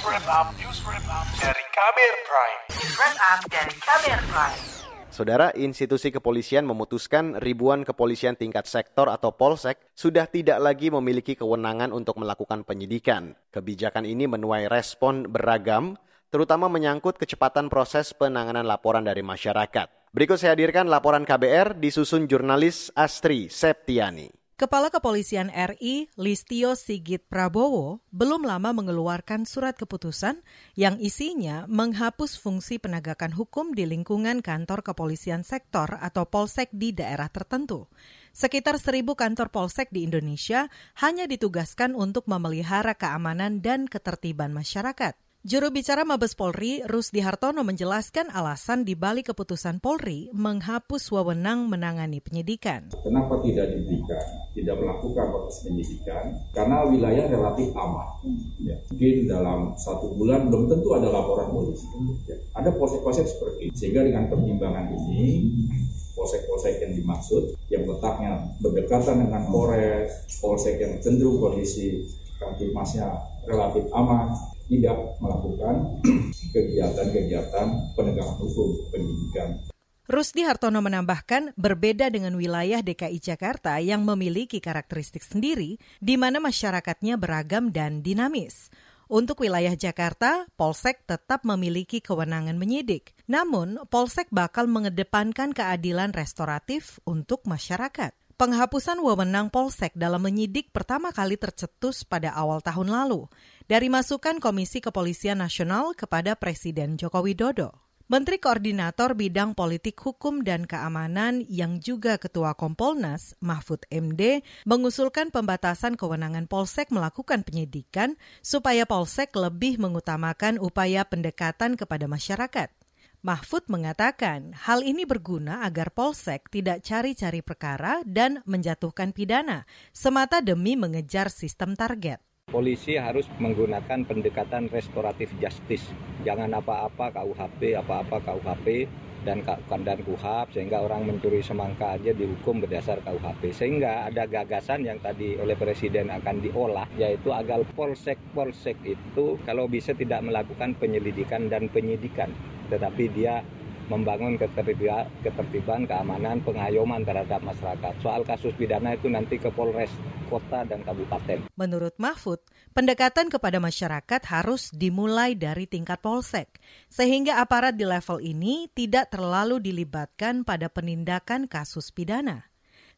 Up, News Wrap Up dari Kamer Prime. News Up dari Kamer Prime. Saudara, institusi kepolisian memutuskan ribuan kepolisian tingkat sektor atau polsek sudah tidak lagi memiliki kewenangan untuk melakukan penyidikan. Kebijakan ini menuai respon beragam, terutama menyangkut kecepatan proses penanganan laporan dari masyarakat. Berikut saya hadirkan laporan KBR disusun jurnalis Astri Septiani. Kepala Kepolisian RI Listio Sigit Prabowo belum lama mengeluarkan surat keputusan yang isinya menghapus fungsi penegakan hukum di lingkungan kantor kepolisian sektor atau polsek di daerah tertentu. Sekitar seribu kantor polsek di Indonesia hanya ditugaskan untuk memelihara keamanan dan ketertiban masyarakat. Juru bicara Mabes Polri, Rusdi Hartono menjelaskan alasan di balik keputusan Polri menghapus wewenang menangani penyidikan. Kenapa tidak diberikan, tidak melakukan proses penyidikan? Karena wilayah relatif aman. Ya. Mungkin dalam satu bulan belum tentu ada laporan polisi. Ya. Ada polsek-polsek seperti ini. Sehingga dengan pertimbangan ini, polsek-polsek yang dimaksud, yang letaknya berdekatan dengan Polres, polsek yang cenderung kondisi kamtipmasnya relatif aman, tidak melakukan kegiatan-kegiatan penegakan hukum pendidikan. Rusdi Hartono menambahkan, berbeda dengan wilayah DKI Jakarta yang memiliki karakteristik sendiri, di mana masyarakatnya beragam dan dinamis. Untuk wilayah Jakarta, Polsek tetap memiliki kewenangan menyidik. Namun, Polsek bakal mengedepankan keadilan restoratif untuk masyarakat. Penghapusan wewenang Polsek dalam menyidik pertama kali tercetus pada awal tahun lalu dari masukan Komisi Kepolisian Nasional kepada Presiden Joko Widodo. Menteri Koordinator Bidang Politik Hukum dan Keamanan yang juga Ketua Kompolnas, Mahfud MD, mengusulkan pembatasan kewenangan Polsek melakukan penyidikan supaya Polsek lebih mengutamakan upaya pendekatan kepada masyarakat. Mahfud mengatakan hal ini berguna agar Polsek tidak cari-cari perkara dan menjatuhkan pidana semata demi mengejar sistem target. Polisi harus menggunakan pendekatan restoratif justice. Jangan apa-apa KUHP, apa-apa KUHP dan dan KUHAP sehingga orang mencuri semangka aja dihukum berdasar KUHP. Sehingga ada gagasan yang tadi oleh Presiden akan diolah yaitu agar polsek-polsek itu kalau bisa tidak melakukan penyelidikan dan penyidikan tetapi dia membangun ketertiban, ketertiban, keamanan, pengayoman terhadap masyarakat. Soal kasus pidana itu nanti ke Polres, kota, dan kabupaten. Menurut Mahfud, pendekatan kepada masyarakat harus dimulai dari tingkat polsek, sehingga aparat di level ini tidak terlalu dilibatkan pada penindakan kasus pidana.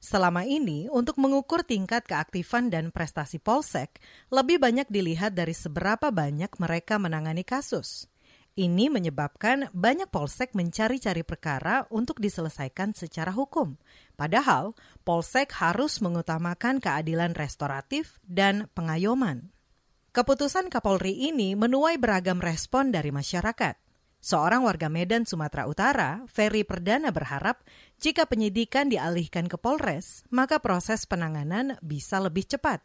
Selama ini, untuk mengukur tingkat keaktifan dan prestasi polsek, lebih banyak dilihat dari seberapa banyak mereka menangani kasus. Ini menyebabkan banyak polsek mencari-cari perkara untuk diselesaikan secara hukum. Padahal, polsek harus mengutamakan keadilan restoratif dan pengayoman. Keputusan Kapolri ini menuai beragam respon dari masyarakat. Seorang warga Medan, Sumatera Utara, Ferry Perdana berharap jika penyidikan dialihkan ke Polres, maka proses penanganan bisa lebih cepat.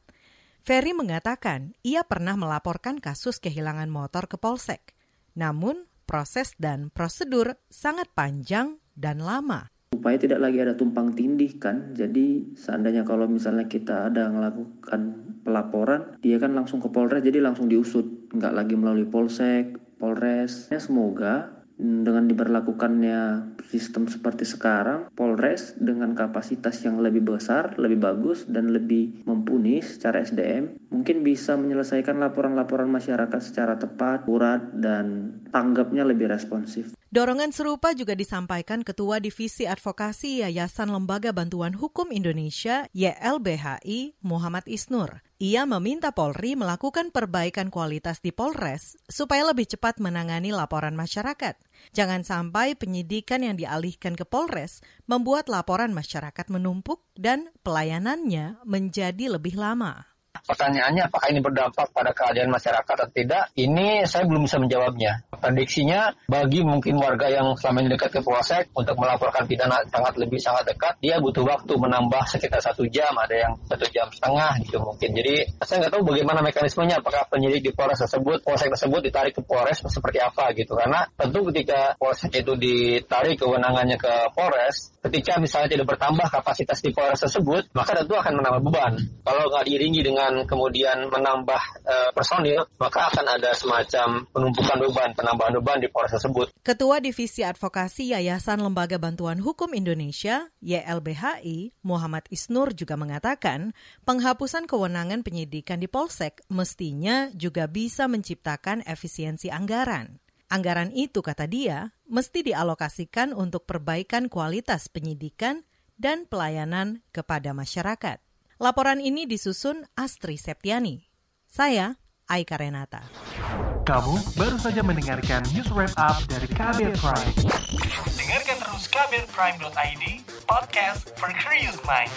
Ferry mengatakan ia pernah melaporkan kasus kehilangan motor ke Polsek. Namun, proses dan prosedur sangat panjang dan lama. Supaya tidak lagi ada tumpang tindih kan, jadi seandainya kalau misalnya kita ada melakukan pelaporan, dia kan langsung ke Polres, jadi langsung diusut, nggak lagi melalui Polsek, Polres. Ya, semoga dengan diberlakukannya sistem seperti sekarang, Polres dengan kapasitas yang lebih besar, lebih bagus, dan lebih mumpuni secara SDM, mungkin bisa menyelesaikan laporan-laporan masyarakat secara tepat, akurat, dan tanggapnya lebih responsif. Dorongan serupa juga disampaikan Ketua Divisi Advokasi Yayasan Lembaga Bantuan Hukum Indonesia YLBHI Muhammad Isnur. Ia meminta Polri melakukan perbaikan kualitas di Polres supaya lebih cepat menangani laporan masyarakat. Jangan sampai penyidikan yang dialihkan ke Polres membuat laporan masyarakat menumpuk dan pelayanannya menjadi lebih lama. Pertanyaannya apakah ini berdampak pada keadaan masyarakat atau tidak? Ini saya belum bisa menjawabnya. Prediksinya bagi mungkin warga yang selama ini dekat ke Polsek untuk melaporkan pidana sangat lebih sangat dekat, dia butuh waktu menambah sekitar satu jam, ada yang satu jam setengah gitu mungkin. Jadi saya nggak tahu bagaimana mekanismenya, apakah penyidik di Polres tersebut, Polsek tersebut ditarik ke Polres seperti apa gitu. Karena tentu ketika Polsek itu ditarik kewenangannya ke Polres, ketika misalnya tidak bertambah kapasitas di Polres tersebut, maka tentu akan menambah beban. Kalau nggak diiringi dengan kemudian menambah e, personil, maka akan ada semacam penumpukan beban, penambahan beban di Polres tersebut. Ketua Divisi Advokasi Yayasan Lembaga Bantuan Hukum Indonesia, YLBHI, Muhammad Isnur juga mengatakan, penghapusan kewenangan penyidikan di Polsek mestinya juga bisa menciptakan efisiensi anggaran. Anggaran itu, kata dia, mesti dialokasikan untuk perbaikan kualitas penyidikan dan pelayanan kepada masyarakat. Laporan ini disusun Astri Septiani. Saya, Aika Renata. Kamu baru saja mendengarkan news wrap up dari Kabel Prime. Dengarkan terus kbrprime.id, podcast for curious mind.